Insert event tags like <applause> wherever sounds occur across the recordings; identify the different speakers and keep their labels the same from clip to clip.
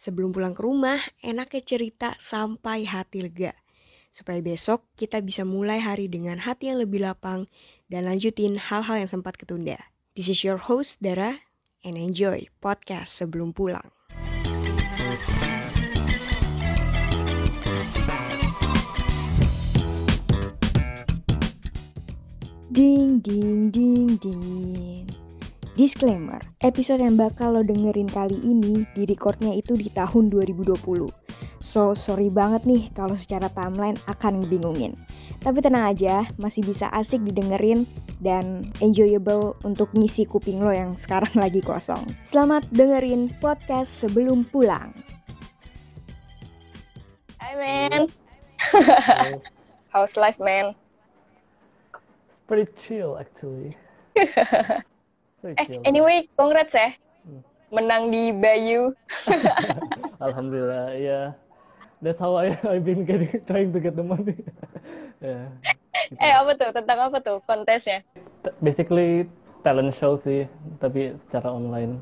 Speaker 1: Sebelum pulang ke rumah, enaknya cerita sampai hati lega. Supaya besok kita bisa mulai hari dengan hati yang lebih lapang dan lanjutin hal-hal yang sempat ketunda. This is your host, Dara, and enjoy podcast sebelum pulang. Ding ding ding ding. Disclaimer, episode yang bakal lo dengerin kali ini di recordnya itu di tahun 2020. So, sorry banget nih kalau secara timeline akan ngebingungin. Tapi tenang aja, masih bisa asik didengerin dan enjoyable untuk ngisi kuping lo yang sekarang <laughs> lagi kosong. Selamat dengerin podcast sebelum pulang.
Speaker 2: Hi man. <laughs> How's life man?
Speaker 3: pretty chill actually. <laughs>
Speaker 2: Eh anyway, congrats ya.
Speaker 3: Hmm.
Speaker 2: Menang di Bayu. <laughs>
Speaker 3: Alhamdulillah, yeah. That's how I <laughs> I've been getting trying to get the money. <laughs> yeah. gitu.
Speaker 2: Eh apa tuh? Tentang apa tuh kontesnya?
Speaker 3: T- Basically talent show sih, tapi secara online.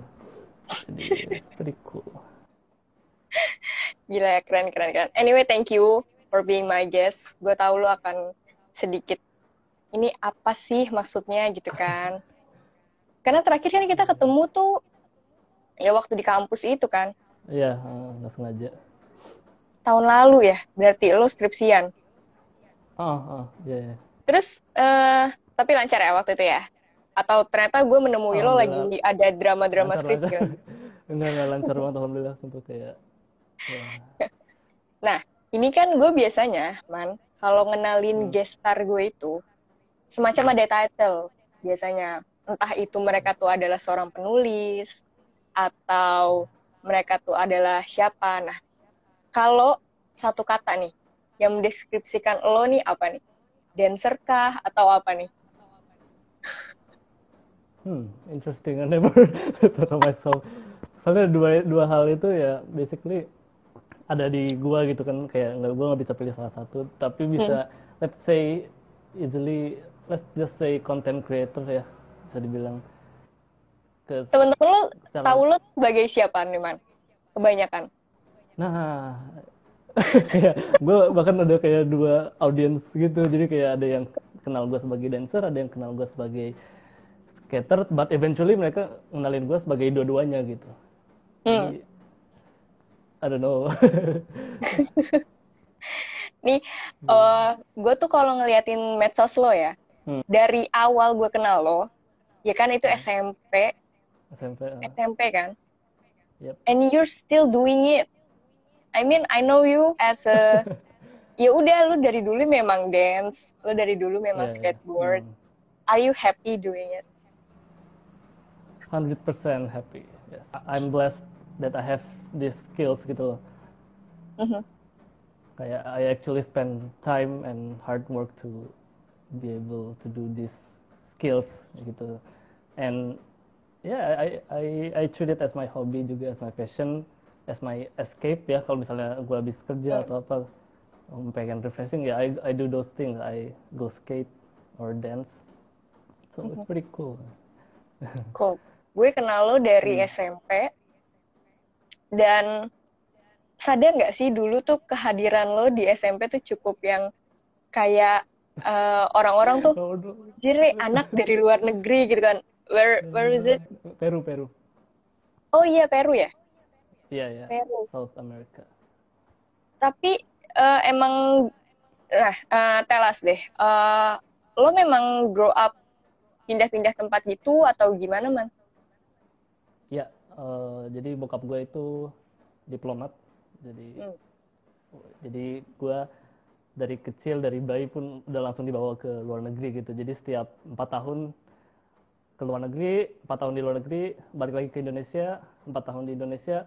Speaker 3: Jadi pretty cool.
Speaker 2: Gila ya keren keren keren. Anyway, thank you for being my guest. Gue tahu lo akan sedikit ini apa sih maksudnya gitu kan. Karena terakhir kan kita ketemu tuh ya waktu di kampus itu kan.
Speaker 3: Iya, nggak sengaja.
Speaker 2: Tahun lalu ya, berarti lo skripsian.
Speaker 3: Ah, ah, iya. iya.
Speaker 2: Terus eh tapi lancar ya waktu itu ya? Atau ternyata gue menemui lo lagi ada drama-drama skripsi.
Speaker 3: lancar. <laughs> Enggak, enggak lancar banget alhamdulillah untuk kayak ya. <laughs>
Speaker 2: Nah, ini kan gue biasanya, man, kalau ngenalin
Speaker 3: Hmm.
Speaker 2: guest star gue itu, semacam ada title biasanya. Entah itu mereka tuh adalah seorang penulis, atau mereka tuh adalah siapa. Nah, kalau satu kata nih, yang mendeskripsikan lo nih apa nih? Dancer kah, atau apa nih?
Speaker 3: Hmm, interesting. I <laughs> never thought of myself. Soalnya dua dua hal itu ya basically ada di gua gitu kan kayak nggak gua nggak bisa pilih salah satu tapi bisa let's say easily let's just say content creator ya bisa dibilang ke
Speaker 2: Temen-temen lo
Speaker 3: Secara-
Speaker 2: tahu lo sebagai siapa nih, man? Kebanyakan.
Speaker 3: nah <laughs> kayak gua bahkan ada kayak dua audience gitu jadi kayak ada yang kenal gua sebagai dancer ada yang kenal gua sebagai skater but eventually mereka kenalin gua sebagai dua-duanya gitu
Speaker 2: Hmm.
Speaker 3: Jadi, I don't know. <laughs>
Speaker 2: Nih, eh gue tuh kalau ngeliatin medsos lo ya,
Speaker 3: Hmm.
Speaker 2: dari awal gue kenal lo, ya kan itu SMP,
Speaker 3: SMP. ah.
Speaker 2: SMP kan,
Speaker 3: Yep.
Speaker 2: and you're still doing it. I mean, I know you as a, <laughs> ya udah lu dari dulu memang dance, lu dari dulu memang
Speaker 3: Yeah, yeah.
Speaker 2: skateboard.
Speaker 3: Hmm.
Speaker 2: Are you happy doing it?
Speaker 3: 100% happy. Yes. I'm blessed that I have these skills gitu loh.
Speaker 2: Mhm.
Speaker 3: Kayak I actually spend time and hard work to be able to do these skills gitu. And yeah, I I I treat it as my hobby juga as my passion, as my escape ya. Kalau misalnya gue habis kerja atau apa, um, pengen refreshing ya, I I do those things. I go skate or dance. So it's pretty cool.
Speaker 2: Cool. Gue kenal lo dari SMP dan sadar nggak sih dulu tuh kehadiran lo di SMP tuh cukup yang kayak eh, orang-orang tuh
Speaker 3: Oh, no.
Speaker 2: jadi anak dari luar negeri gitu kan. Where where is it?
Speaker 3: Peru, Peru.
Speaker 2: Oh iya Peru ya.
Speaker 3: Iya, iya.
Speaker 2: Peru.
Speaker 3: South America.
Speaker 2: Tapi eh, emang nah eh, tell us deh. eh, lo memang grow up pindah-pindah tempat gitu atau gimana man?
Speaker 3: Ya, eh, jadi bokap gue itu diplomat. Jadi,
Speaker 2: Hmm.
Speaker 3: jadi gue dari kecil dari bayi pun udah langsung dibawa ke luar negeri gitu. Jadi setiap empat tahun ke luar negeri, empat tahun di luar negeri, balik lagi ke Indonesia, empat tahun di Indonesia,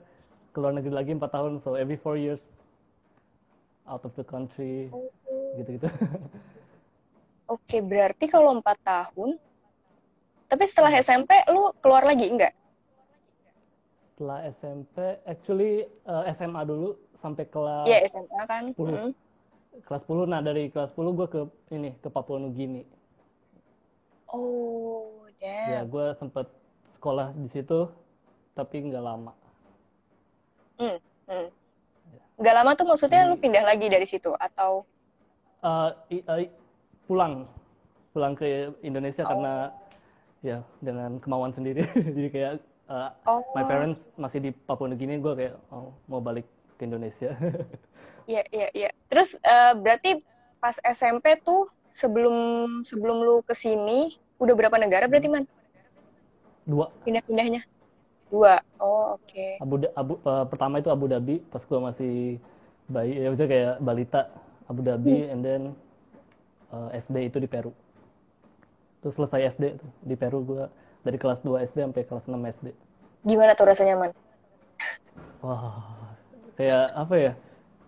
Speaker 3: ke luar negeri lagi empat tahun. So every four years out of the country, gitu-gitu. <laughs>
Speaker 2: Oke, berarti kalau empat tahun, tapi setelah SMP lu keluar lagi enggak?
Speaker 3: Setelah SMP, actually eh, SMA dulu sampai kelas
Speaker 2: Iya SMA kan.
Speaker 3: 10.
Speaker 2: Mm.
Speaker 3: Kelas 10 nah dari kelas 10 gue ke ini ke Papua Nugini.
Speaker 2: Oh,
Speaker 3: ya
Speaker 2: damn.
Speaker 3: gue sempet sekolah di situ tapi nggak lama.
Speaker 2: Hmm, nggak lama tuh maksudnya lu pindah lagi dari situ atau?
Speaker 3: Uh, i- uh, pulang. Pulang ke Indonesia
Speaker 2: Oh.
Speaker 3: karena ya dengan kemauan sendiri. <laughs> Jadi kayak uh,
Speaker 2: oh.
Speaker 3: my parents masih di Papua Nugini gue kayak oh, mau balik ke Indonesia. <laughs>
Speaker 2: Iya iya iya terus eh, berarti pas SMP tuh sebelum sebelum lu ke sini udah berapa negara berarti man?
Speaker 3: Dua.
Speaker 2: Pindah-pindahnya? Dua. Oh oke.
Speaker 3: Abu, Da- Abu uh, pertama itu Abu Dhabi pas gue masih bayi ya maksudnya kayak balita Abu Dhabi and then uh, SD itu di Peru. Terus selesai SD tuh di Peru gue dari kelas 2 SD sampai kelas 6 SD
Speaker 2: gimana tuh rasanya man?
Speaker 3: Wah kayak apa ya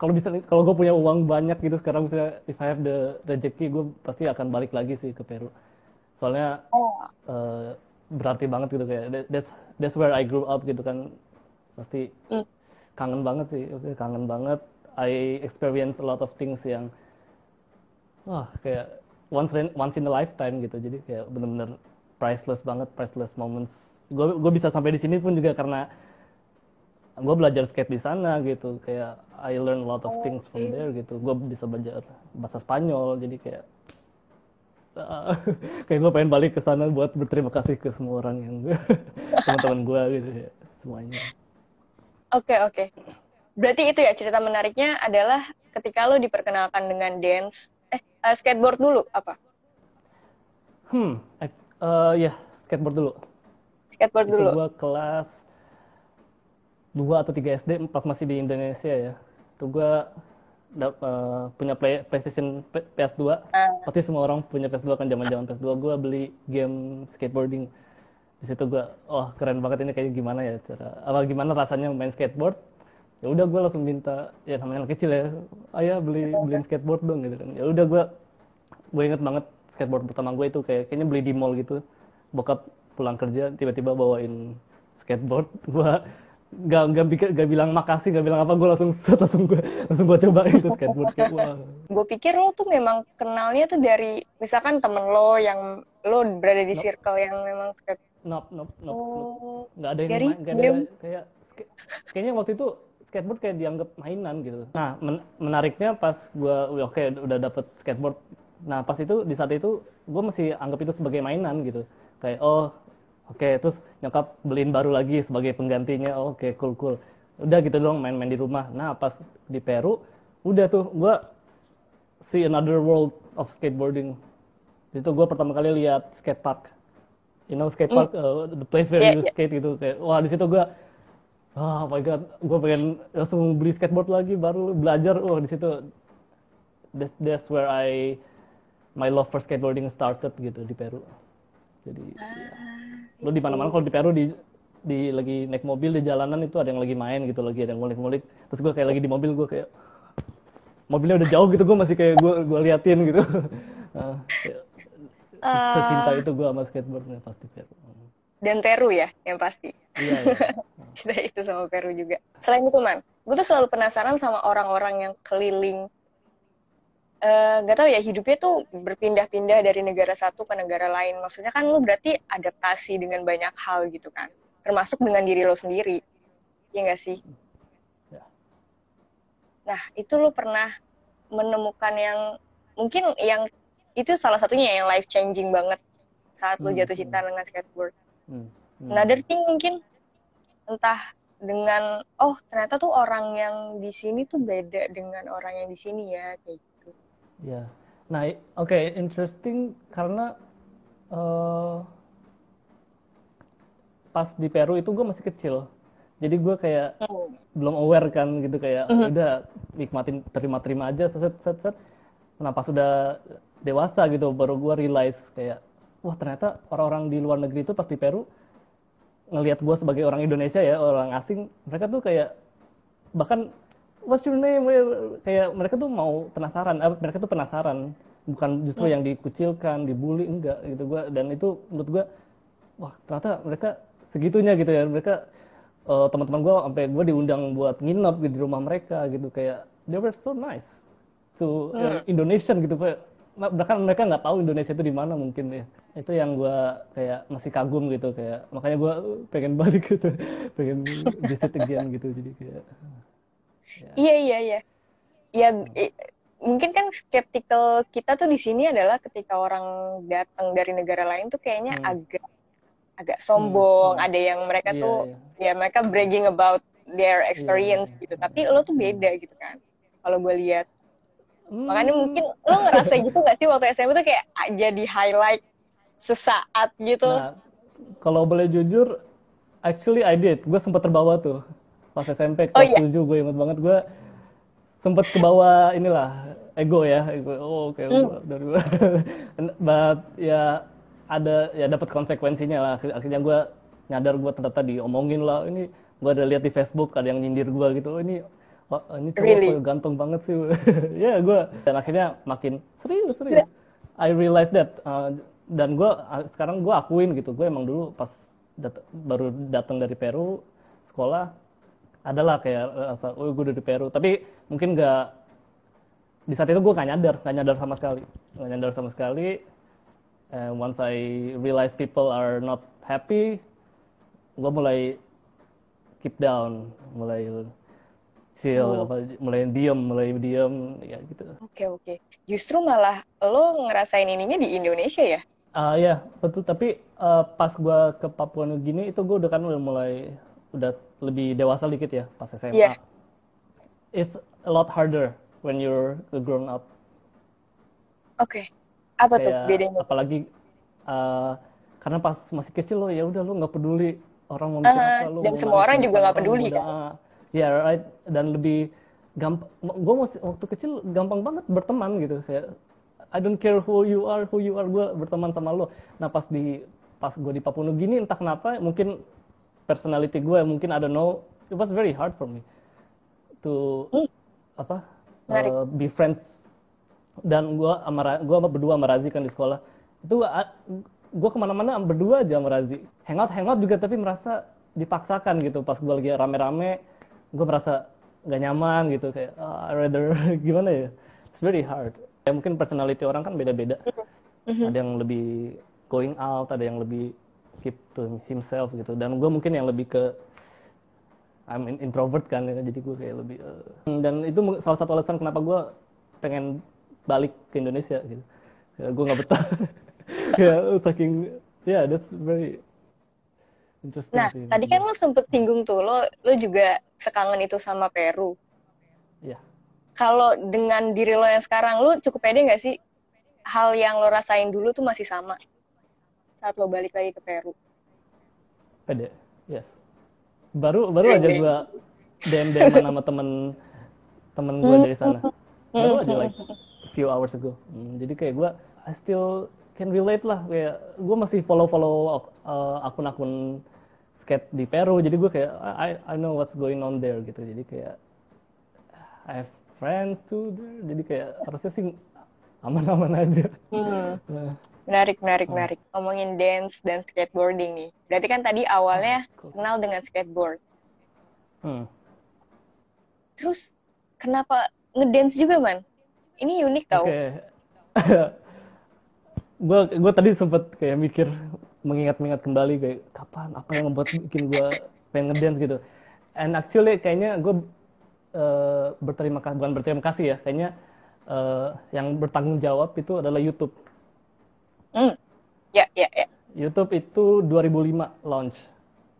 Speaker 3: kalau bisa kalau gue punya uang banyak gitu sekarang misalnya if I have the rezeki gue pasti akan balik lagi sih ke Peru. Soalnya
Speaker 2: oh.
Speaker 3: uh, berarti banget gitu kayak that- that's that's where I grew up gitu kan. Pasti
Speaker 2: Hmm.
Speaker 3: kangen banget sih kangen banget. I experience a lot of things yang wah kayak once in, once in a lifetime gitu. Jadi kayak bener-bener priceless banget priceless moments. Gue gue bisa sampai di sini pun juga karena gue belajar skate di sana gitu kayak I learn a lot of things from there gitu gue bisa belajar bahasa Spanyol jadi kayak <laughs> kayak gue pengen balik ke sana buat berterima kasih ke semua orang yang <laughs> teman-teman gue gitu ya semuanya
Speaker 2: Oke, oke. Berarti itu ya cerita menariknya adalah ketika lo diperkenalkan dengan dance, eh eh, skateboard dulu apa?
Speaker 3: hmm eh, ya skateboard dulu
Speaker 2: Skateboard
Speaker 3: itu
Speaker 2: dulu.
Speaker 3: gue kelas 2 atau 3 SD pas masih di Indonesia ya. Itu gue punya play, PlayStation P- PS2
Speaker 2: Ah,
Speaker 3: pasti semua orang punya PS2 kan zaman-zaman PS2 gue beli game skateboarding. Di situ gue oh keren banget ini kayak gimana ya cara apa gimana rasanya main skateboard? Ya udah gue langsung minta ya namanya anak kecil ya ayah beli beliin skateboard dong gitu kan. Ya udah gue gue inget banget skateboard pertama gue itu kayak kayaknya beli di mall gitu. Bokap pulang kerja tiba-tiba bawain skateboard <laughs> gue gak gak pikir gak bilang makasih gak bilang apa gue langsung <laughs> set, langsung gue langsung gue coba itu skateboard kayak wah
Speaker 2: gue pikir lo tuh memang kenalnya tuh dari misalkan temen lo yang lo berada di
Speaker 3: Nope.
Speaker 2: circle yang memang skate.
Speaker 3: nope nope nope
Speaker 2: Oh,
Speaker 3: nggak ada yang
Speaker 2: Dari
Speaker 3: main, nggak ada kayak kayaknya waktu itu skateboard kayak dianggap mainan gitu. Nah men- menariknya pas gue oke udah dapet skateboard, nah pas itu di saat itu gue masih anggap itu sebagai mainan gitu. Kayak oh oke terus nyokap beliin baru lagi sebagai penggantinya, oh, oke cool cool. Udah gitu doang main-main di rumah. Nah pas di Peru udah tuh gue see another world of skateboarding. Itu gue pertama kali lihat skate park. You know skate park, uh, the place where
Speaker 2: Yeah,
Speaker 3: you
Speaker 2: yeah.
Speaker 3: skate gitu kayak wah di situ gue oh my god gue pengen langsung beli skateboard lagi baru belajar oh di situ that's, that's where I my love for skateboarding started gitu di Peru jadi
Speaker 2: Ah,
Speaker 3: lo di mana-mana kalau di Peru di di lagi naik mobil di jalanan itu ada yang lagi main gitu lagi ada yang ngulik-ngulik terus gue kayak lagi di mobil gue kayak mobilnya udah jauh gitu gue masih kayak gue gue liatin gitu <laughs> Ah, kayak
Speaker 2: Ah.
Speaker 3: secinta itu gue sama skateboardnya pasti Peru
Speaker 2: dan Peru ya yang pasti.
Speaker 3: iya iya. <laughs>
Speaker 2: Cinta itu sama Peru juga. Selain itu man, gue tuh selalu penasaran sama orang-orang yang keliling. Eh gak tau ya hidupnya tuh berpindah-pindah dari negara satu ke negara lain. Maksudnya kan lu berarti adaptasi dengan banyak hal gitu kan. Termasuk dengan diri lo sendiri. Iya gak sih?
Speaker 3: Ya.
Speaker 2: Nah itu lu pernah menemukan yang mungkin yang itu salah satunya yang life changing banget saat lu
Speaker 3: Hmm,
Speaker 2: jatuh cinta dengan skateboard.
Speaker 3: Hmm, hmm.
Speaker 2: Another thing mungkin entah dengan oh ternyata tuh orang yang di sini tuh beda dengan orang yang di sini ya kayak.
Speaker 3: Ya, nah oke interesting karena eh, pas di Peru itu gue masih kecil, jadi gue kayak
Speaker 2: Hmm.
Speaker 3: belum aware kan gitu kayak
Speaker 2: Mhm.
Speaker 3: udah nikmatin terima-terima aja set set set. Nah pas udah dewasa gitu baru gue realize kayak wah ternyata orang-orang di luar negeri itu pas di Peru ngelihat gue sebagai orang Indonesia ya orang asing mereka tuh kayak bahkan what's your name kayak mereka tuh mau penasaran eh, mereka tuh penasaran. Bukan justru yang dikucilkan dibully enggak gitu. Gua dan itu menurut gua wah ternyata mereka segitunya gitu ya. Mereka eh, teman-teman gua sampai gua diundang buat nginep gitu di rumah mereka gitu. Kayak they were so nice to eh, Indonesian gitu. Pak. Bahkan mereka nggak tahu Indonesia itu di mana mungkin ya. Itu yang gua kayak masih kagum gitu. Kayak makanya gua pengen balik gitu. <laughs> Pengen visit again gitu. Jadi kayak Ya.
Speaker 2: Iya iya iya. Ya mungkin kan skeptical kita tuh di sini adalah ketika orang datang dari negara lain tuh kayaknya
Speaker 3: Hmm.
Speaker 2: agak agak sombong.
Speaker 3: hmm.
Speaker 2: Ada yang mereka
Speaker 3: Iya,
Speaker 2: tuh
Speaker 3: iya.
Speaker 2: ya mereka bragging about their experience
Speaker 3: Iya.
Speaker 2: gitu. Tapi lo tuh beda gitu kan. Kalau gue lihat. Makanya
Speaker 3: Hmm,
Speaker 2: mungkin lo ngerasa gitu gak sih waktu SMP tuh kayak ah, jadi highlight sesaat gitu.
Speaker 3: Nah, kalau boleh jujur, actually I did. Gue sempat terbawa tuh pas SMP
Speaker 2: Oh,
Speaker 3: kelas
Speaker 2: iya?
Speaker 3: 7 gue inget banget gue sempat kebawa inilah ego ya. Ego oh oke
Speaker 2: Hmm.
Speaker 3: gua dari <laughs> but ya ada ya dapat konsekuensinya lah. Akhir- akhirnya gue nyadar gue ternyata diomongin lah. Ini gue ada lihat di Facebook ada yang nyindir gue gitu. Oh, ini wah, ini cowok
Speaker 2: Really?
Speaker 3: ganteng banget sih. <laughs> Ya gue dan akhirnya makin serius serius. I realize that uh, dan gue sekarang gue akuin gitu. Gue emang dulu pas dat- baru datang dari Peru sekolah adalah kayak rasa oh gue dari Peru tapi mungkin nggak di saat itu gue nggak nyadar nggak nyadar sama sekali nggak nyadar sama sekali and once I realize people are not happy gue mulai keep down mulai chill
Speaker 2: Oh.
Speaker 3: apa mulai diem mulai diem ya gitu
Speaker 2: Oke oke. Justru malah lo ngerasain ininya di Indonesia ya?
Speaker 3: Ah ya betul tapi eh, pas gua ke Papua Nugini itu gua udah kan udah mulai udah lebih dewasa dikit ya pas SMA.
Speaker 2: Iya.
Speaker 3: It's a lot harder when you're a grown up.
Speaker 2: Oke. Apa tuh
Speaker 3: Kayak
Speaker 2: bedanya?
Speaker 3: apalagi eh, karena pas masih kecil lo ya udah lo nggak peduli orang mau mikir
Speaker 2: Ah,
Speaker 3: apa lo
Speaker 2: dan semua orang juga
Speaker 3: apa,
Speaker 2: nggak peduli, kan?
Speaker 3: Ya right dan lebih gampang. Gue masih waktu kecil gampang banget berteman gitu kayak I don't care who you are, who you are, gue berteman sama lo. Nah pas di pas gue di Papua Nugini entah kenapa mungkin personality gue mungkin I don't know it was very hard for me to
Speaker 2: Hmm.
Speaker 3: apa
Speaker 2: Menarik.
Speaker 3: uh, be friends. Dan gue sama sama berdua sama Razi kan di sekolah. Itu gue ke mana-mana berdua aja sama Razi. Hangout hangout juga tapi merasa dipaksakan gitu. Pas gue lagi rame-rame gue merasa gak nyaman gitu. Kayak "Ah, I rather <laughs> gimana ya? It's very hard. Ya mungkin personality orang kan beda-beda.
Speaker 2: Mhm.
Speaker 3: ada yang lebih going out ada yang lebih keep to himself gitu dan gue mungkin yang lebih ke I'm in- introvert kan ya, jadi gue kayak lebih eh. dan itu salah satu alasan kenapa gue pengen balik ke Indonesia gitu ya, gue nggak betah <laughs> ya saking ya yeah, that's very interesting
Speaker 2: Nah,
Speaker 3: sih.
Speaker 2: tadi kan lo sempet singgung tuh, lo lo juga sekangen itu sama Peru.
Speaker 3: Iya.
Speaker 2: Kalau dengan diri lo yang sekarang, lo cukup pede nggak sih hal yang lo rasain dulu tuh masih sama saat lo balik lagi ke Peru?
Speaker 3: pede yes. Baru baru aja gue DM DM sama temen temen gue dari sana. Baru aja like few hours ago. Hmm, jadi kayak gue I still can relate lah. Kayak gue masih follow follow akun-akun skate di Peru. Jadi gue kayak I I know what's going on there gitu. Jadi kayak I have friends too there. Jadi kayak harusnya sih aman-aman aja
Speaker 2: Hmm.
Speaker 3: Nah,
Speaker 2: Menarik, menarik, menarik. Ngomongin dance dan skateboarding nih. Berarti kan tadi awalnya
Speaker 3: cool.
Speaker 2: kenal dengan skateboard.
Speaker 3: hmm.
Speaker 2: Terus kenapa ngedance juga, Man? Ini unik tau.
Speaker 3: Oke. <laughs> gue gue tadi sempet kayak mikir mengingat-ingat kembali kayak kapan apa yang membuat bikin gue pengen ngedance gitu. And actually kayaknya gue eh, berterima kasih bukan berterima kasih ya kayaknya eh, yang bertanggung jawab itu adalah YouTube.
Speaker 2: Hmm. Ya, ya, ya.
Speaker 3: YouTube itu 2005 launch.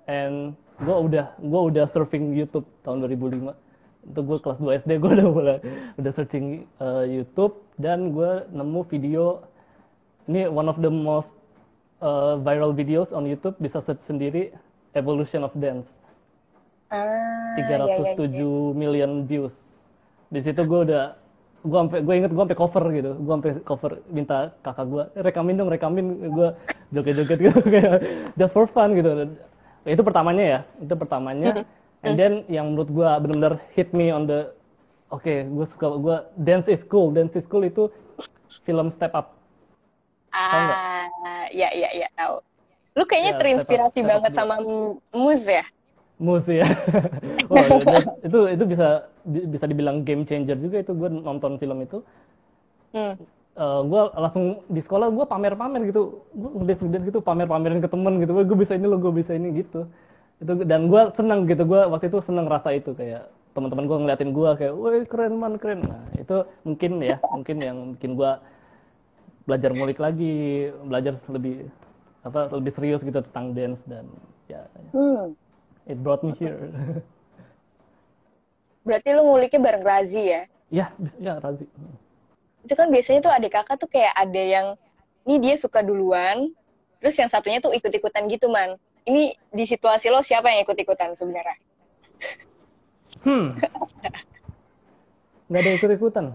Speaker 3: And gue udah gue udah surfing YouTube tahun 2005. Itu gue kelas 2 SD gue udah mulai udah searching uh, YouTube dan gue nemu video ini one of the most uh, viral videos on YouTube bisa search sendiri Evolution of Dance.
Speaker 2: Ah, ya, ya,
Speaker 3: 307
Speaker 2: ya.
Speaker 3: million views. Di situ gue udah gue sampai gue inget gue sampai cover gitu. Gue sampai cover minta kakak gue "Eh, rekamin dong rekamin. Gue joget-joget gitu <laughs> kayak just for fun gitu. Itu pertamanya ya itu pertamanya. And then yang menurut gue benar-benar hit me on the oke gue suka gue dance is cool dance is cool itu film step up?
Speaker 2: Ah, ya, ya, ya, tahu. Lu kayaknya
Speaker 3: Ya,
Speaker 2: terinspirasi
Speaker 3: step up- step up
Speaker 2: banget sama Muse ya?
Speaker 3: Mus ya. <laughs> oh, itu itu bisa bi- bisa dibilang game changer juga itu gue nonton film itu.
Speaker 2: Hmm.
Speaker 3: gue langsung di sekolah gue pamer-pamer gitu, gue ngedance gitu pamer-pamerin ke temen gitu, gue bisa ini lo, gue bisa ini gitu. Itu dan gue seneng gitu, gue waktu itu seneng rasa itu kayak teman-teman gue ngeliatin gue kayak woi keren man keren nah itu mungkin ya mungkin yang bikin gue belajar ngulik lagi belajar lebih apa lebih serius gitu tentang dance dan ya
Speaker 2: Hmm.
Speaker 3: It brought me here. <laughs>
Speaker 2: Berarti lu nguliknya bareng Razi ya?
Speaker 3: ya bis- ya Razi.
Speaker 2: Itu kan biasanya tuh adik kakak tuh kayak ada yang, ini dia suka duluan, terus yang satunya tuh ikut-ikutan gitu, Man. Ini di situasi lo siapa yang ikut-ikutan sebenarnya?
Speaker 3: hmm. Nggak ada ikut-ikutan.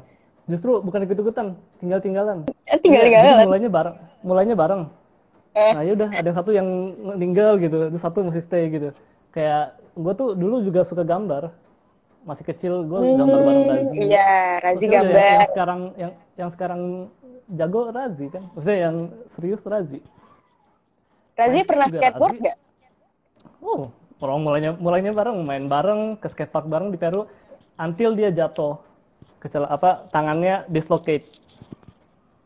Speaker 3: Justru bukan ikut-ikutan tinggal-tinggalan.
Speaker 2: Eh, tinggal
Speaker 3: Iya,
Speaker 2: tinggal
Speaker 3: jadi mulainya bareng mulainya bareng.
Speaker 2: Eh.
Speaker 3: nah ya udah ada satu yang meninggal gitu terus satu masih stay gitu kayak gue tuh dulu juga suka gambar masih kecil gue gambar bareng Razi
Speaker 2: Iya, Razi
Speaker 3: Maksudnya
Speaker 2: gambar.
Speaker 3: yang, yang sekarang yang yang sekarang jago Razi kan maksudnya yang serius Razi
Speaker 2: Razi pernah
Speaker 3: juga,
Speaker 2: skateboard
Speaker 3: Razi.
Speaker 2: gak?
Speaker 3: oh orang mulainya mulainya bareng main bareng ke skatepark bareng di Peru until dia jatuh kecel apa tangannya dislocate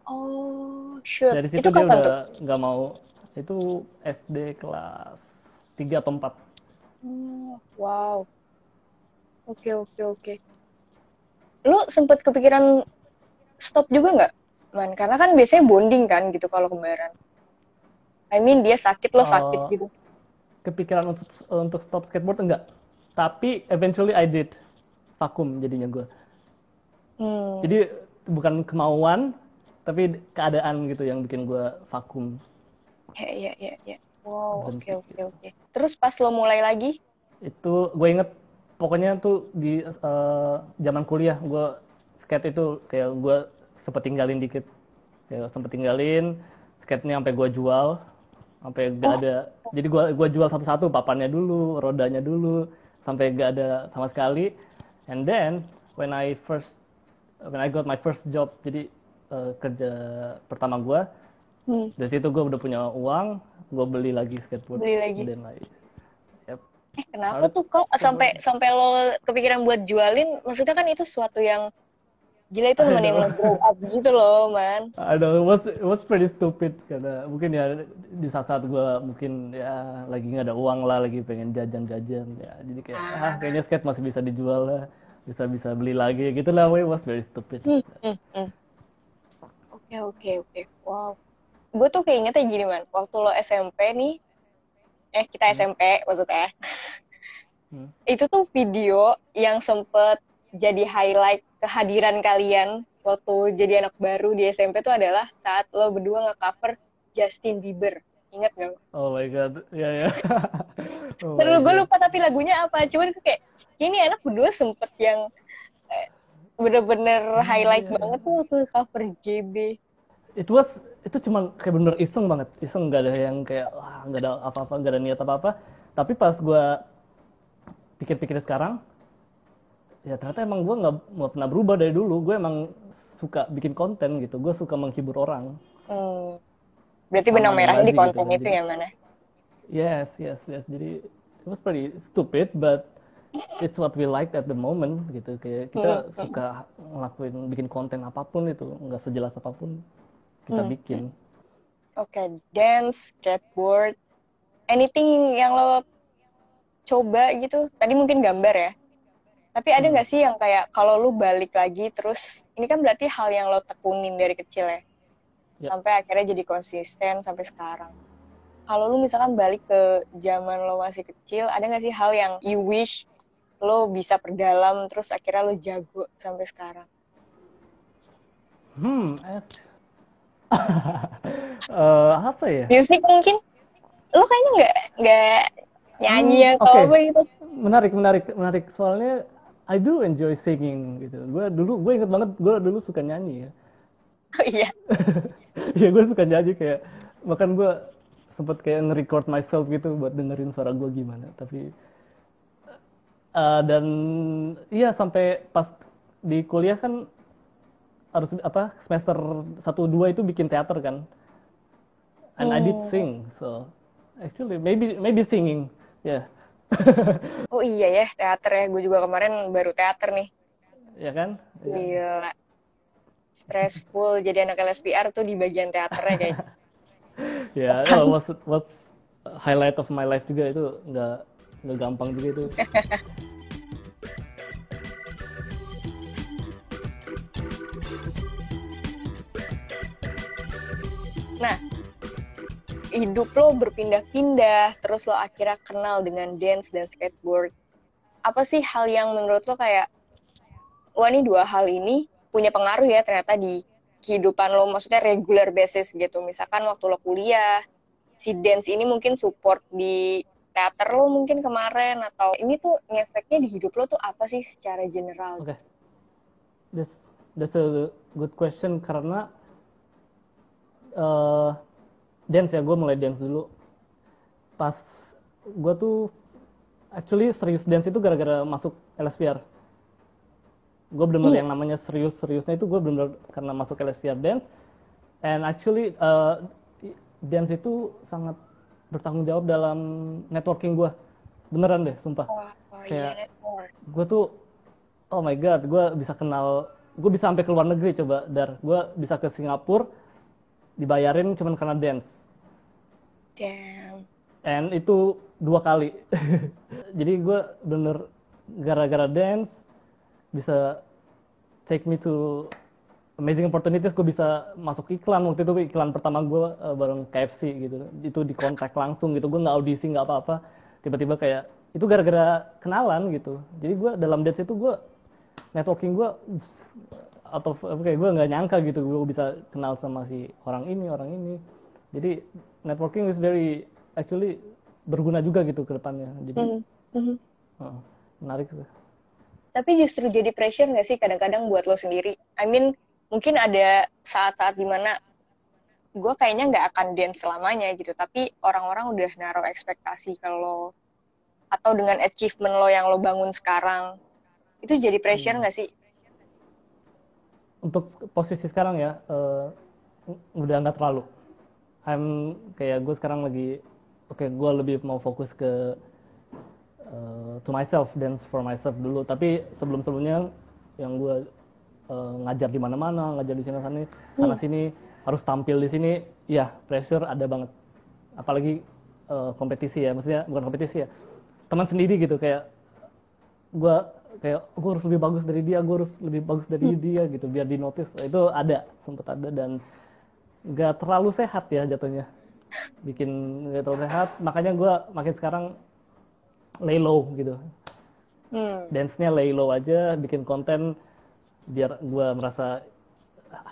Speaker 2: Oh, shoot.
Speaker 3: dari situ
Speaker 2: Itu
Speaker 3: dia udah nggak mau itu SD kelas 3 atau 4
Speaker 2: Oh, wow. Oke, oke, oke. Lu sempet kepikiran stop juga nggak, Man? Karena kan biasanya bonding kan gitu kalau kembaran. I mean dia sakit lo sakit
Speaker 3: Oh.
Speaker 2: gitu.
Speaker 3: kepikiran untuk untuk stop skateboard enggak tapi eventually I did vakum jadinya gue
Speaker 2: Hmm.
Speaker 3: jadi bukan kemauan tapi keadaan gitu yang bikin gue vakum
Speaker 2: Ya, ya, ya, ya. Wow, oke, oke, oke. Terus pas lo mulai lagi,
Speaker 3: itu gue inget pokoknya tuh di eh, zaman kuliah gue skate itu kayak gue sempet tinggalin dikit. Kayak sempet tinggalin skate-nya sampai gue jual sampai gak ada. Jadi gue gua jual satu-satu papannya dulu rodanya dulu sampai gak ada sama sekali. And then when I first when I got my first job jadi eh, kerja pertama gue
Speaker 2: hmm,
Speaker 3: dari situ gue udah punya uang gue beli lagi skateboard
Speaker 2: Beli lagi.
Speaker 3: dan like yep.
Speaker 2: eh kenapa
Speaker 3: Harus-
Speaker 2: tuh kok sampai sampai lo kepikiran buat jualin? Maksudnya kan itu sesuatu yang gila itu nemenin lo grow up gitu loh, man. <laughs>
Speaker 3: I know, it was, it was pretty stupid karena mungkin ya di saat-saat gue mungkin ya lagi nggak ada uang lah, lagi pengen jajan-jajan ya, jadi kayak ah kayaknya skate masih bisa dijual lah, bisa bisa beli lagi gitu lah, it was very stupid.
Speaker 2: Hmm, hmm, hmm. Oke, oke, oke. Wow. Gue tuh keingetnya gini, man. Waktu lo SMP nih, eh kita SMP maksudnya.
Speaker 3: Hmm.
Speaker 2: Itu tuh video yang sempet jadi highlight kehadiran kalian waktu jadi anak baru di SMP tuh adalah saat lo berdua nge-cover Justin Bieber. Ingat gak lo?
Speaker 3: Oh my god, ya ya. <laughs> Oh
Speaker 2: Terus gue lupa tapi lagunya apa. Cuman gue kayak, ini anak berdua sempet yang eh, bener-bener highlight
Speaker 3: iya.
Speaker 2: banget tuh waktu cover JB.
Speaker 3: It was itu cuma kayak bener iseng banget, iseng nggak ada yang kayak wah nggak ada apa-apa, nggak ada niat apa-apa. Tapi pas gue pikir-pikir sekarang, ya ternyata emang gue nggak pernah berubah dari dulu. Gue emang suka bikin konten gitu, gue suka menghibur orang.
Speaker 2: Hmm. Berarti benang merahnya di
Speaker 3: gitu,
Speaker 2: konten itu
Speaker 3: jadi-
Speaker 2: ya mana?
Speaker 3: Yes, yes, yes. Jadi it was pretty stupid, but it's what we liked at the moment gitu. Kayak kita suka ngelakuin bikin konten apa pun itu, nggak sejelas apa pun kita bikin.
Speaker 2: Oke, dance, skateboard, anything yang lo coba gitu. Tadi mungkin gambar ya. Tapi ada nggak sih yang kayak kalau lu balik lagi terus ini kan berarti hal yang lo tekunin dari kecil ya.
Speaker 3: Ya.
Speaker 2: Sampai akhirnya jadi konsisten sampai sekarang. Kalau lu misalkan balik ke zaman lo masih kecil, ada nggak sih hal yang you wish lo bisa perdalam terus akhirnya lo jago sampai sekarang?
Speaker 3: Hmm, <laughs> Eh, apa ya?
Speaker 2: Musik mungkin? Lo kayaknya nggak nggak nyanyi
Speaker 3: Hmm,
Speaker 2: atau
Speaker 3: oke.
Speaker 2: apa gitu.
Speaker 3: Menarik, menarik, menarik. Soalnya I do enjoy singing gitu. Gue dulu, gue inget banget, gue dulu suka nyanyi ya. <laughs>
Speaker 2: Oh iya. <laughs>
Speaker 3: Iya gue suka nyanyi kayak bahkan gue sempet kayak nge-record myself gitu buat dengerin suara gue gimana tapi eh, dan iya sampai pas di kuliah kan harus apa semester 1 2 itu bikin teater kan and I did sing so actually maybe maybe singing ya <laughs>
Speaker 2: Oh iya ya, teater ya. Gue juga kemarin baru teater nih.
Speaker 3: ya kan Ya.
Speaker 2: Gila. Stressful jadi anak LSPR tuh di bagian teaternya kayak.
Speaker 3: ya yeah, was was highlight of my life juga itu nggak nggak gampang juga itu <laughs>
Speaker 2: hidup lo berpindah-pindah, terus lo akhirnya kenal dengan dance dan skateboard. Apa sih hal yang menurut lo kayak, wah ini dua hal ini punya pengaruh ya ternyata di kehidupan lo, maksudnya regular basis gitu. Misalkan waktu lo kuliah, si dance ini mungkin support di teater lo mungkin kemarin, atau ini tuh ngefeknya di hidup lo tuh apa sih secara general?
Speaker 3: Oke, okay. that's, that's a good question karena uh, dance ya gue mulai dance dulu. Pas gue tuh actually serius dance itu gara-gara masuk LSPR gue bener-bener hmm. yang namanya serius-seriusnya itu gue bener-bener karena masuk LSPR dance. And actually uh, dance itu sangat bertanggung jawab dalam networking gue beneran deh sumpah. Oh, oh, kayak yeah, gue tuh oh my god gue bisa kenal gue bisa sampai ke luar negeri coba dar. Gue bisa ke Singapura dibayarin cuma karena dance.
Speaker 2: Damn.
Speaker 3: And itu dua kali. <laughs> Jadi gue bener gara-gara dance bisa take me to amazing opportunities gue bisa masuk iklan waktu itu iklan pertama gue uh, bareng KFC gitu itu di kontak langsung gitu gue nggak audisi nggak apa-apa tiba-tiba kayak itu gara-gara kenalan gitu jadi gue dalam dance itu gue networking gue atau kayak gue nggak nyangka gitu gue bisa kenal sama si orang ini orang ini jadi networking is very actually berguna juga gitu ke depannya jadi mm -hmm. uh, menarik
Speaker 2: tapi justru jadi pressure nggak sih kadang-kadang buat lo sendiri I mean mungkin ada saat-saat di mana gue kayaknya nggak akan dance selamanya gitu tapi orang-orang udah naruh ekspektasi kalau atau dengan achievement lo yang lo bangun sekarang itu jadi pressure hmm. nggak hmm. sih
Speaker 3: untuk posisi sekarang ya uh, udah nggak terlalu. I'm kayak gue sekarang lagi oke okay, gue lebih mau fokus ke uh, to myself dance for myself dulu. Tapi sebelum sebelumnya yang gue uh, ngajar di mana-mana ngajar di sana sana sana sini harus tampil di sini ya pressure ada banget. Apalagi uh, kompetisi ya maksudnya bukan kompetisi ya teman sendiri gitu kayak gue kayak gue harus lebih bagus dari dia gue harus lebih bagus dari hmm. dia gitu biar di notice itu ada sempet ada dan nggak terlalu sehat ya jatuhnya bikin nggak terlalu sehat makanya gue makin sekarang lay low gitu hmm. dance-nya lay low aja bikin konten biar gue merasa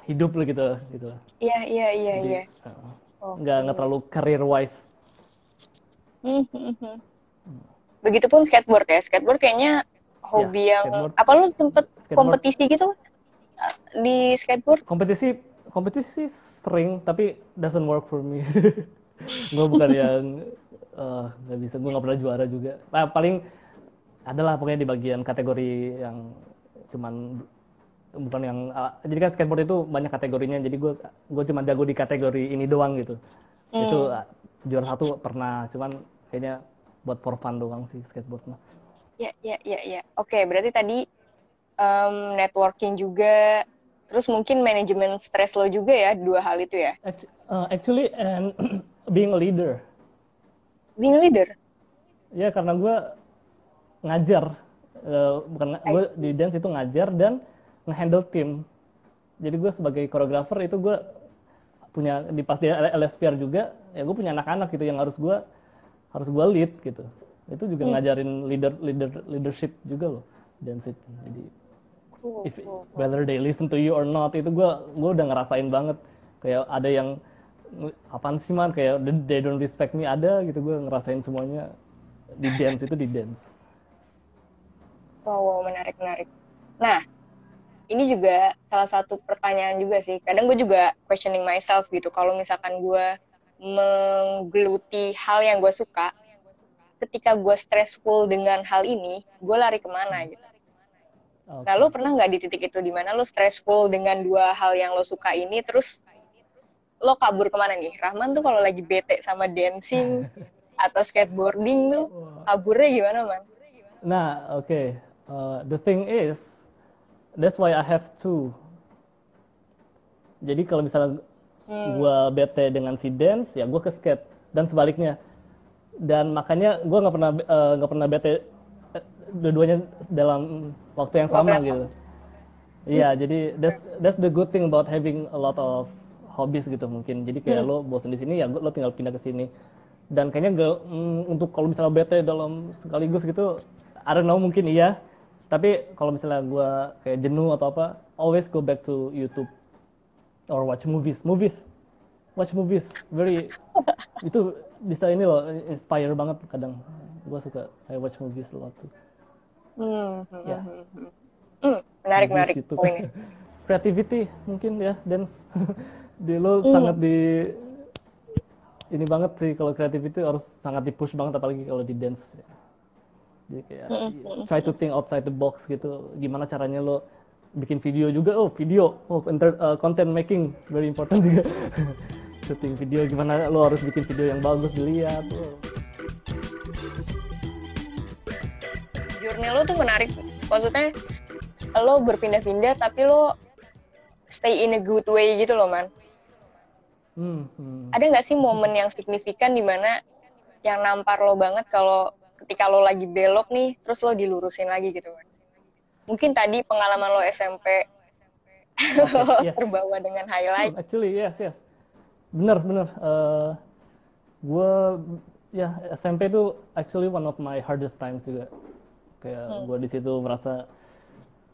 Speaker 3: hidup lah gitu gitu
Speaker 2: iya iya iya iya
Speaker 3: nggak nggak terlalu career wise
Speaker 2: hmm, hmm. begitupun skateboard ya skateboard kayaknya hobi ya, yang skateboard. apa lu sempet skateboard. kompetisi gitu di skateboard?
Speaker 3: Kompetisi kompetisi sering tapi doesn't work for me. <laughs> gue bukan <laughs> yang eh, nggak uh, bisa gue nggak pernah juara juga. Nah, paling adalah pokoknya di bagian kategori yang cuman bukan yang uh, jadi kan skateboard itu banyak kategorinya jadi gue gue cuma jago di kategori ini doang gitu hmm. itu uh, juara satu pernah cuman kayaknya buat for fun doang sih skateboard mah
Speaker 2: Ya, ya, ya, ya. Oke, berarti tadi um, networking juga, terus mungkin manajemen stres lo juga ya, dua hal itu ya?
Speaker 3: Uh, actually, and <clears throat> being a leader.
Speaker 2: Being a leader?
Speaker 3: Ya, karena gue ngajar, uh, bukan gue di dance itu ngajar dan ngehandle tim. Jadi gue sebagai koreografer itu gue punya di pas di LSPR juga, ya gue punya anak-anak gitu yang harus gue harus gue lead gitu itu juga hmm. ngajarin leader leader leadership juga loh dan jadi cool, if, cool, whether they listen to you or not itu gue gue udah ngerasain banget. Kayak ada yang apaan sih man? Kayak they don't respect me. Ada gitu gue ngerasain semuanya. Di dance itu di dance.
Speaker 2: Wow, wow menarik menarik. Nah ini juga salah satu pertanyaan juga sih. Kadang gue juga questioning myself gitu. Kalau misalkan gue menggeluti hal yang gue suka ketika gue stressful dengan hal ini, gue lari ke mana gitu. Okay. Nah, lo pernah nggak di titik itu di mana lo stressful dengan dua hal yang lo suka ini, terus lo kabur ke mana nih? Rahman tuh kalau lagi bete sama dancing <laughs> atau skateboarding tuh kaburnya gimana man?
Speaker 3: Nah, oke. Okay. Uh, the thing is, that's why I have two. Jadi kalau misalnya hmm. gue bete dengan si dance, ya gue ke skate. Dan sebaliknya, dan makanya gue nggak pernah eh, nggak uh, pernah bete uh, dua-duanya dalam waktu yang sama gitu. Iya, yeah, jadi that's that's the good thing about having a lot of hobbies gitu mungkin. Jadi kayak lo bosan di sini ya lo tinggal pindah ke sini. Dan kayaknya gak, mm, untuk kalau misalnya bete dalam sekaligus gitu I don't know mungkin iya. Tapi kalau misalnya gue kayak jenuh atau apa always go back to YouTube or watch movies. Movies. Watch movies. Very itu bisa ini loh inspire banget kadang. Gue suka I watch movies a lot tuh.
Speaker 2: Hmm,
Speaker 3: Ya.
Speaker 2: Hmm, menarik
Speaker 3: Movies
Speaker 2: menarik
Speaker 3: gitu.
Speaker 2: poinnya. <laughs>
Speaker 3: creativity mungkin ya dance <laughs> di lo
Speaker 2: Hmm.
Speaker 3: sangat di ini banget sih kalau creativity harus sangat di push banget apalagi kalau di dance. Jadi kayak
Speaker 2: Hmm,
Speaker 3: try to think outside the box gitu. Gimana caranya lo bikin video juga? Oh video. Oh enter, uh, content making. Very important juga <laughs> syuting video gimana lo harus bikin video yang bagus dilihat oh.
Speaker 2: Journey lo tuh menarik. Maksudnya lo berpindah-pindah tapi lo stay in a good way gitu loh man.
Speaker 3: Hmm, hmm.
Speaker 2: Ada nggak sih momen yang signifikan di mana yang nampar lo banget kalau ketika lo lagi belok nih, terus lo dilurusin lagi gitu man? Mungkin tadi pengalaman lo SMP
Speaker 3: yes. <laughs>
Speaker 2: terbawa dengan highlight.
Speaker 3: Hmm, Actually, yes, yes. Bener, bener. Eh gue, ya SMP itu actually one of my hardest times juga. Kayak gue di situ merasa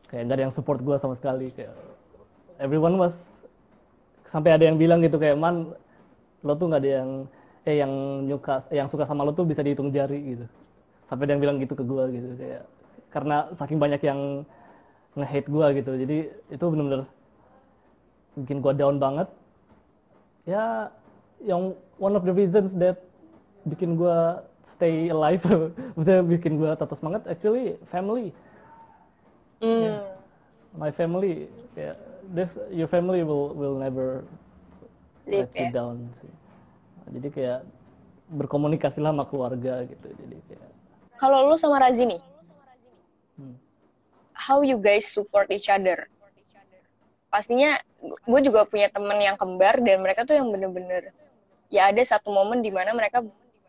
Speaker 3: kayak gak ada yang support gue sama sekali. Kayak everyone was sampai ada yang bilang gitu kayak man lo tuh nggak ada yang eh yang nyuka yang suka sama lo tuh bisa dihitung jari gitu. Sampai ada yang bilang gitu ke gue gitu kayak karena saking banyak yang nge-hate gue gitu. Jadi itu bener-bener bikin gue down banget ya yang one of the reasons that bikin gue stay alive <laughs> maksudnya bikin gue tetap semangat actually family
Speaker 2: Hmm.
Speaker 3: my family ya this your family will will never let you
Speaker 2: ya.
Speaker 3: down sih. jadi kayak berkomunikasilah sama keluarga gitu jadi kayak
Speaker 2: Kalau lo sama Razi nih,
Speaker 3: hmm.
Speaker 2: how you guys support each other? Pastinya gue juga punya temen yang kembar dan mereka tuh yang bener-bener ya ada satu momen di mana mereka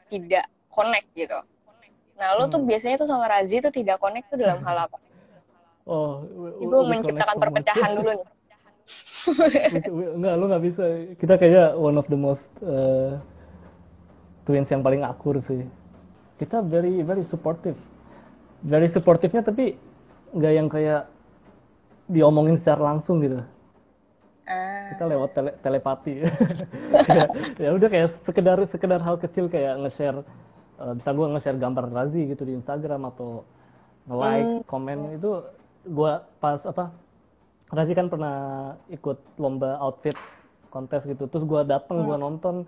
Speaker 2: tidak connect gitu. Nah lo tuh biasanya tuh sama Razi tuh tidak connect tuh dalam hal apa?
Speaker 3: oh we
Speaker 2: menciptakan perpecahan dulu nih.
Speaker 3: Enggak lu nggak bisa kita kayaknya one of the most uh, twins yang paling akur sih kita very very supportive very supportive-nya tapi nggak yang kayak diomongin secara langsung gitu
Speaker 2: Ah,
Speaker 3: kita lewat tele, telepati. Kayak, <laughs> ya udah kayak sekedar sekedar hal kecil kayak nge-share uh, bisa gua nge-share gambar Razi gitu di Instagram atau nge-like komen itu gua pas apa Razi kan pernah ikut lomba outfit kontes gitu. Terus gua dateng gua nonton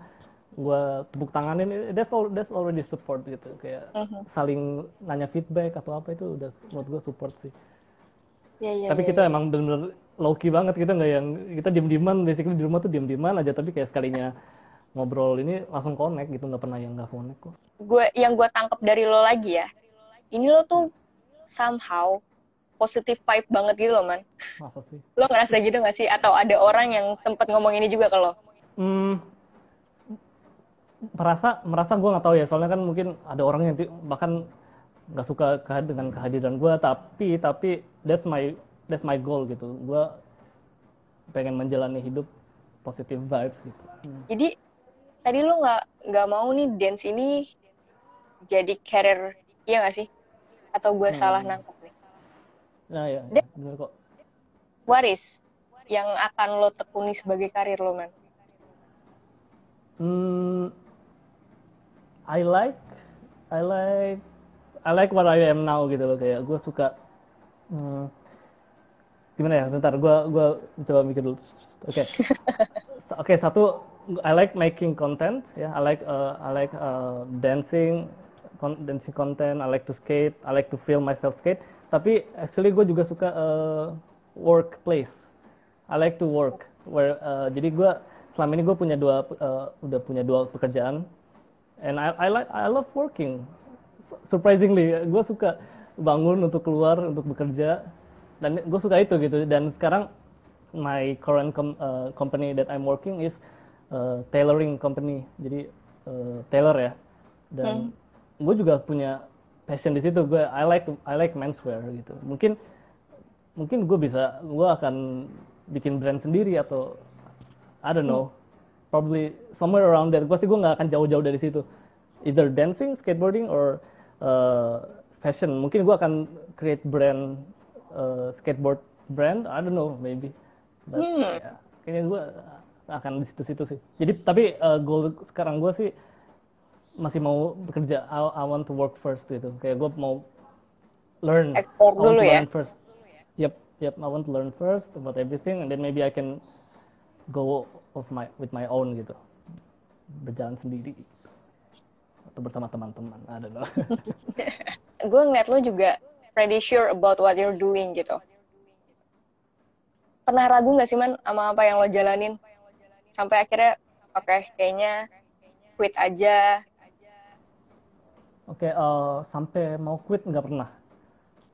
Speaker 3: gua tepuk tanganin that's all that's already support gitu. Kayak saling nanya feedback atau apa itu udah menurut gua support sih.
Speaker 2: Ya ya.
Speaker 3: tapi
Speaker 2: ya,
Speaker 3: kita
Speaker 2: ya.
Speaker 3: emang bener-bener low key banget kita nggak yang kita diem-dieman basically di rumah tuh diem-dieman aja tapi kayak sekalinya ngobrol ini langsung connect gitu nggak pernah yang nggak connect kok
Speaker 2: gue yang gue tangkap dari lo lagi ya, ini lo tuh somehow positive vibe banget gitu loh man.
Speaker 3: masa sih
Speaker 2: Lo ngerasa gitu gak sih? Atau ada orang yang tempat ngomong ini juga ke lo?
Speaker 3: hmm, merasa merasa gue nggak tahu ya soalnya kan mungkin ada orang yang bahkan nggak suka dengan kehadiran gue tapi tapi that's my that's my goal gitu gue pengen menjalani hidup positive vibes gitu Hmm.
Speaker 2: Jadi tadi lo nggak nggak mau nih dance ini jadi career, iya gak sih? Atau gue salah nangkep nih?
Speaker 3: nah ya,
Speaker 2: Dek.
Speaker 3: bener kok
Speaker 2: Waris yang akan lo tekuni sebagai karir lo man.
Speaker 3: Hmm, I like, I like, I like what I am now gitu loh kayak gue suka. hmm, gimana ya? Bentar, gue gue coba mikir dulu. Oke, <laughs> oke satu, I like making content ya. I like uh, I like uh, dancing, con- dancing content. I like to skate. I like to film myself skate. Tapi actually gue juga suka uh, workplace. I like to work. Where uh, jadi gue selama ini gue punya dua uh, udah punya dua pekerjaan, and I I like I love working. Surprisingly, gue suka bangun untuk keluar untuk bekerja dan gue suka itu gitu. Dan sekarang my current com- uh, company that I'm working is uh, tailoring company. Jadi uh, tailor ya. Dan gue juga punya passion di situ. Gue I like I like menswear gitu. Mungkin mungkin gue bisa gue akan bikin brand sendiri atau I don't know probably somewhere around there pasti gue nggak akan jauh-jauh dari situ either dancing skateboarding or uh, fashion mungkin gue akan create brand uh, skateboard brand? I don't know maybe. But
Speaker 2: Hmm.
Speaker 3: ya, kayaknya gue akan di situ-situ sih. Jadi tapi uh, goal sekarang gue sih masih mau bekerja. I, I want to work first gitu. Kayak gue mau learn.
Speaker 2: Explore dulu ya?
Speaker 3: learn first. Yep yep I want to learn first about everything and then maybe I can go of my with my own gitu. Berjalan sendiri. Atau bersama teman-teman. I don't know. <laughs>
Speaker 2: Gue ngeliat lo juga pretty sure about what you're doing gitu. Pernah ragu nggak sih man sama apa yang lo jalanin? Sampai akhirnya, oke kayaknya quit aja.
Speaker 3: Oke, eh, sampai mau quit nggak pernah.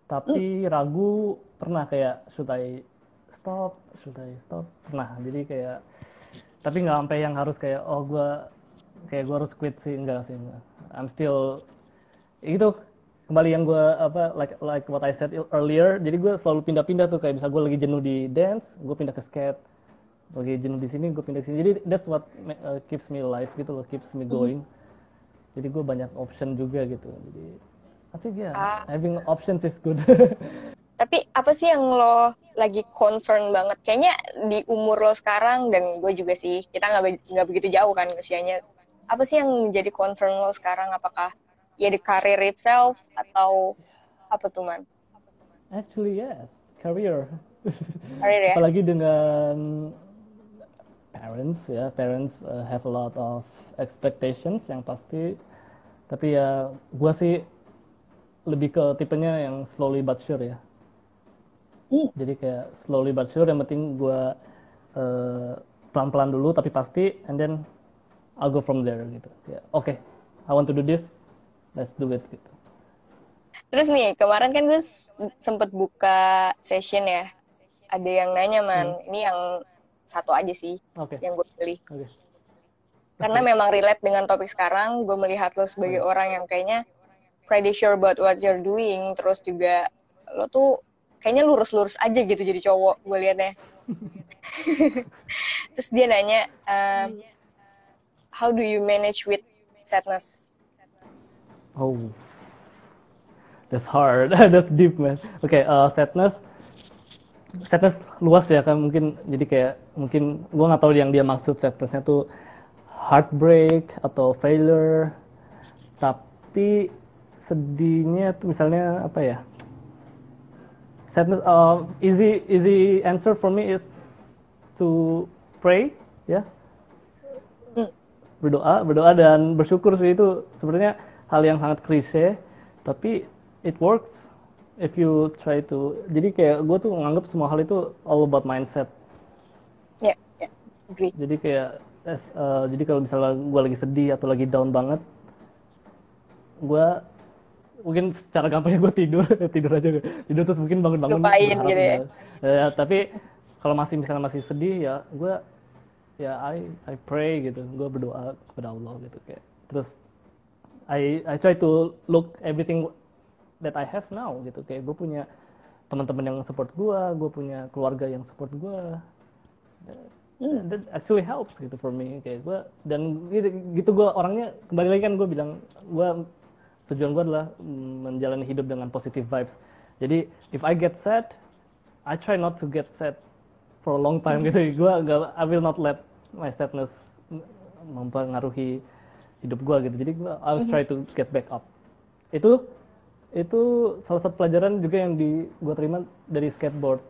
Speaker 3: Tapi ragu pernah kayak should I stop, should I stop pernah. Jadi kayak tapi nggak sampai yang harus kayak oh gua kayak gua harus quit sih enggak sih enggak. I'm still itu kembali yang gua apa like like what I said earlier. Jadi gue selalu pindah-pindah tuh kayak bisa gue lagi jenuh di dance, gue pindah ke skate. Lagi jenuh di sini, gue pindah ke sini. Jadi that's what uh, keeps me alive gitu loh, keeps me going jadi gue banyak option juga gitu jadi I think ya
Speaker 2: Ah.
Speaker 3: having options is good <laughs>
Speaker 2: Tapi apa sih yang lo lagi concern banget? Kayaknya di umur lo sekarang dan gue juga sih, kita nggak nggak begitu jauh kan usianya. Apa sih yang menjadi concern lo sekarang? Apakah ya di karir itself atau apa tuh man?
Speaker 3: actually yes. Career.
Speaker 2: Karir ya?
Speaker 3: apalagi dengan parents ya. Parents uh, have a lot of expectations yang pasti. Tapi ya gue sih lebih ke tipenya yang slowly but sure ya.
Speaker 2: Hmm.
Speaker 3: jadi kayak slowly but sure yang penting gue pelan-pelan dulu tapi pasti and then I'll go from there gitu. Ya oke. I want to do this let's do it gitu
Speaker 2: Terus nih, kemarin kan gue sempet buka session ya. Ada yang nanya, man. Ini yang satu aja sih
Speaker 3: oke
Speaker 2: yang gue pilih.
Speaker 3: oke
Speaker 2: Karena memang relate dengan topik sekarang, gue melihat lo sebagai orang yang kayaknya pretty sure about what you're doing. Terus juga lo tuh kayaknya lurus-lurus aja gitu jadi cowok, gue liatnya. <laughs> Terus dia nanya, um, how do you manage with sadness?
Speaker 3: Oh, that's hard. <laughs> that's deep, man. Oke, uh, sadness, sadness luas ya kan mungkin. Jadi kayak mungkin gua nggak tahu yang dia maksud sadnessnya tuh heartbreak atau failure. Tapi sedihnya tuh misalnya apa ya? Sadness, uh, easy easy answer for me is to pray, ya. berdoa berdoa dan bersyukur sih itu sebenarnya hal yang sangat klise tapi it works if you try to. Jadi kayak gue tuh menganggap semua hal itu all about mindset.
Speaker 2: Ya, ya, agree.
Speaker 3: jadi kayak eh, jadi kalau misalnya gue lagi sedih atau lagi down banget gue mungkin secara gampangnya gue tidur <laughs> tidur aja tidur terus mungkin bangun-bangun
Speaker 2: Lupain gitu ya.
Speaker 3: udah- Ya, tapi kalau masih misalnya masih sedih ya gue ya I I pray gitu. Gue berdoa kepada Allah gitu kayak. Terus I I try to look everything that I have now gitu. Kayak gue punya teman-teman yang support gue gue punya keluarga yang support gue
Speaker 2: Hmm.
Speaker 3: that actually helps gitu for me. Kayak gue dan gitu, gitu gue orangnya kembali lagi kan gue bilang gue tujuan gue adalah mm, menjalani hidup dengan positive vibes. Jadi if I get sad I try not to get sad for a long time gitu. Gue gak I will not let my sadness mempengaruhi hidup gue gitu jadi gue I'll try to get back up itu itu salah satu pelajaran juga yang di gue terima dari skateboard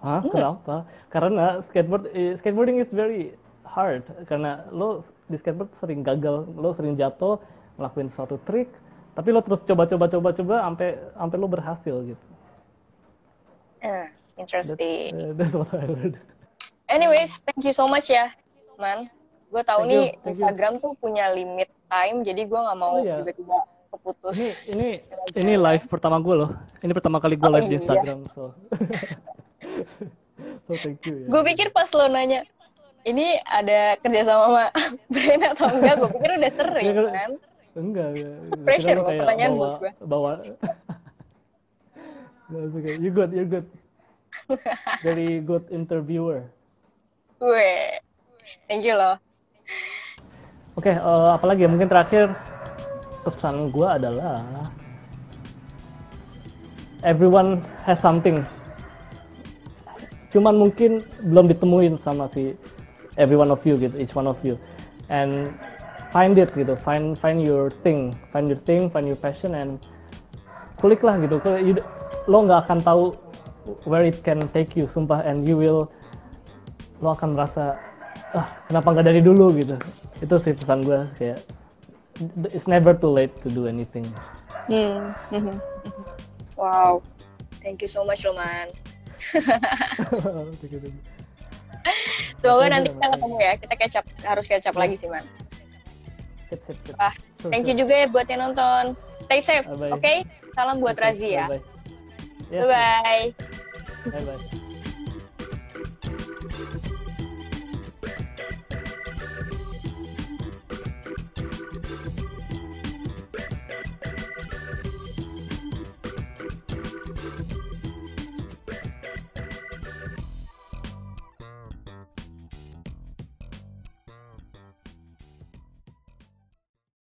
Speaker 3: Hah? Kenapa? Karena skateboard eh, skateboarding is very hard karena lo di skateboard sering gagal, lo sering jatuh ngelakuin suatu trik, tapi lo terus coba-coba coba-coba sampai sampai lo berhasil gitu.
Speaker 2: Ah,
Speaker 3: That's,
Speaker 2: interesting.
Speaker 3: eh, that's what I learned.
Speaker 2: Anyways, thank you so much ya, man. Gue tahu
Speaker 3: Thank
Speaker 2: nih
Speaker 3: you.
Speaker 2: Instagram tuh punya limit time, jadi gue nggak mau
Speaker 3: Oh, iya.
Speaker 2: tiba-tiba keputus.
Speaker 3: Ini ini <laughs> ini live pertama gue loh. Ini pertama kali gue
Speaker 2: Oh,
Speaker 3: live di
Speaker 2: iya.
Speaker 3: Instagram so. <laughs> so thank you ya.
Speaker 2: Gue pikir pas lo nanya, ini ada kerjasama sama <laughs> brand atau enggak, gue pikir udah sering
Speaker 3: Iya, kalau-
Speaker 2: kan.
Speaker 3: Enggak, enggak.
Speaker 2: Pressure
Speaker 3: lu
Speaker 2: loh,
Speaker 3: kayak
Speaker 2: pertanyaan
Speaker 3: bawa,
Speaker 2: buat gue.
Speaker 3: bawa. no, it's okay. You good, you good. Very good interviewer.
Speaker 2: Gue, thank you loh.
Speaker 3: Oke, okay, uh, eh, apalagi ya mungkin terakhir pesan gue adalah everyone has something. Cuman mungkin belum ditemuin sama si every one of you gitu, each one of you. And find it gitu, find find your thing, find your thing, find your passion and kulik lah gitu. Lo nggak akan tahu where it can take you, sumpah. And you will, lo akan merasa ah kenapa nggak dari dulu? Gitu. Itu sih pesan gue kayak it's never too late to do anything. Hmm.
Speaker 2: wow. Thank you so much Roman. <laughs> Semoga nanti kita ketemu ya. Kita kecap harus kecap lagi sih man ah thank you juga ya buat yang nonton. Stay safe oke? Okay? salam buat Razi ya bye, -bye. bye, -bye.